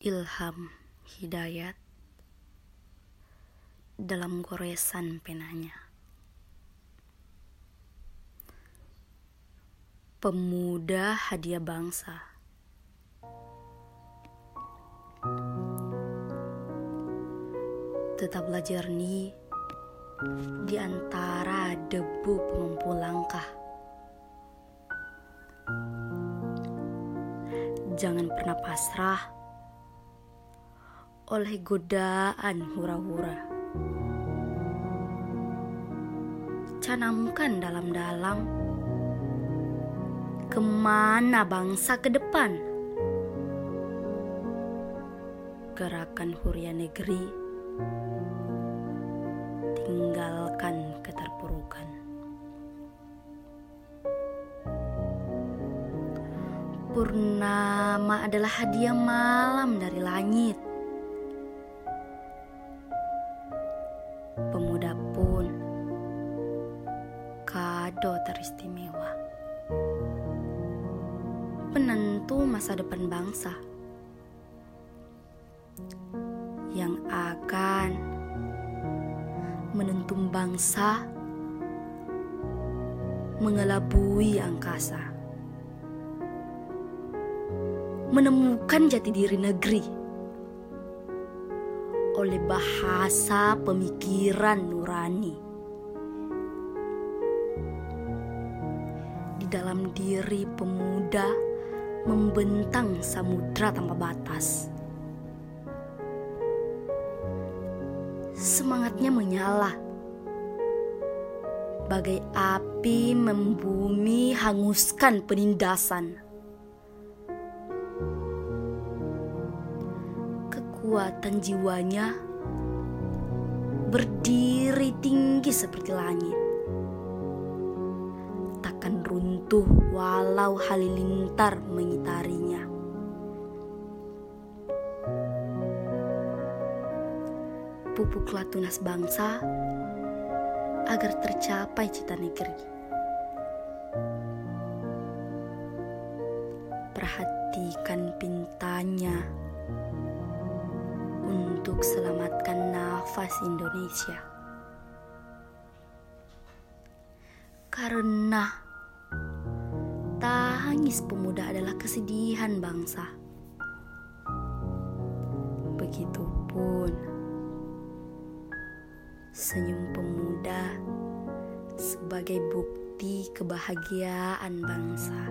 ilham hidayat dalam goresan penanya. Pemuda hadiah bangsa. Tetaplah jernih di antara debu pemumpu langkah. Jangan pernah pasrah oleh godaan hura-hura. Canamkan dalam-dalam ke mana bangsa ke depan. Gerakan huria negeri tinggalkan keterpurukan. Purnama adalah hadiah malam dari langit. Pemuda pun kado teristimewa. Penentu masa depan bangsa yang akan menentum bangsa mengelabui angkasa. Menemukan jati diri negeri oleh bahasa pemikiran nurani. Di dalam diri pemuda membentang samudra tanpa batas. Semangatnya menyala. Bagai api membumi hanguskan penindasan. Kekuatan jiwanya berdiri tinggi seperti langit. Takkan runtuh walau halilintar mengitarinya. Pupuklah tunas bangsa agar tercapai cita negeri. Perhatikan pintanya untuk selamatkan nafas Indonesia. Karena tangis pemuda adalah kesedihan bangsa. Begitupun senyum pemuda sebagai bukti kebahagiaan bangsa.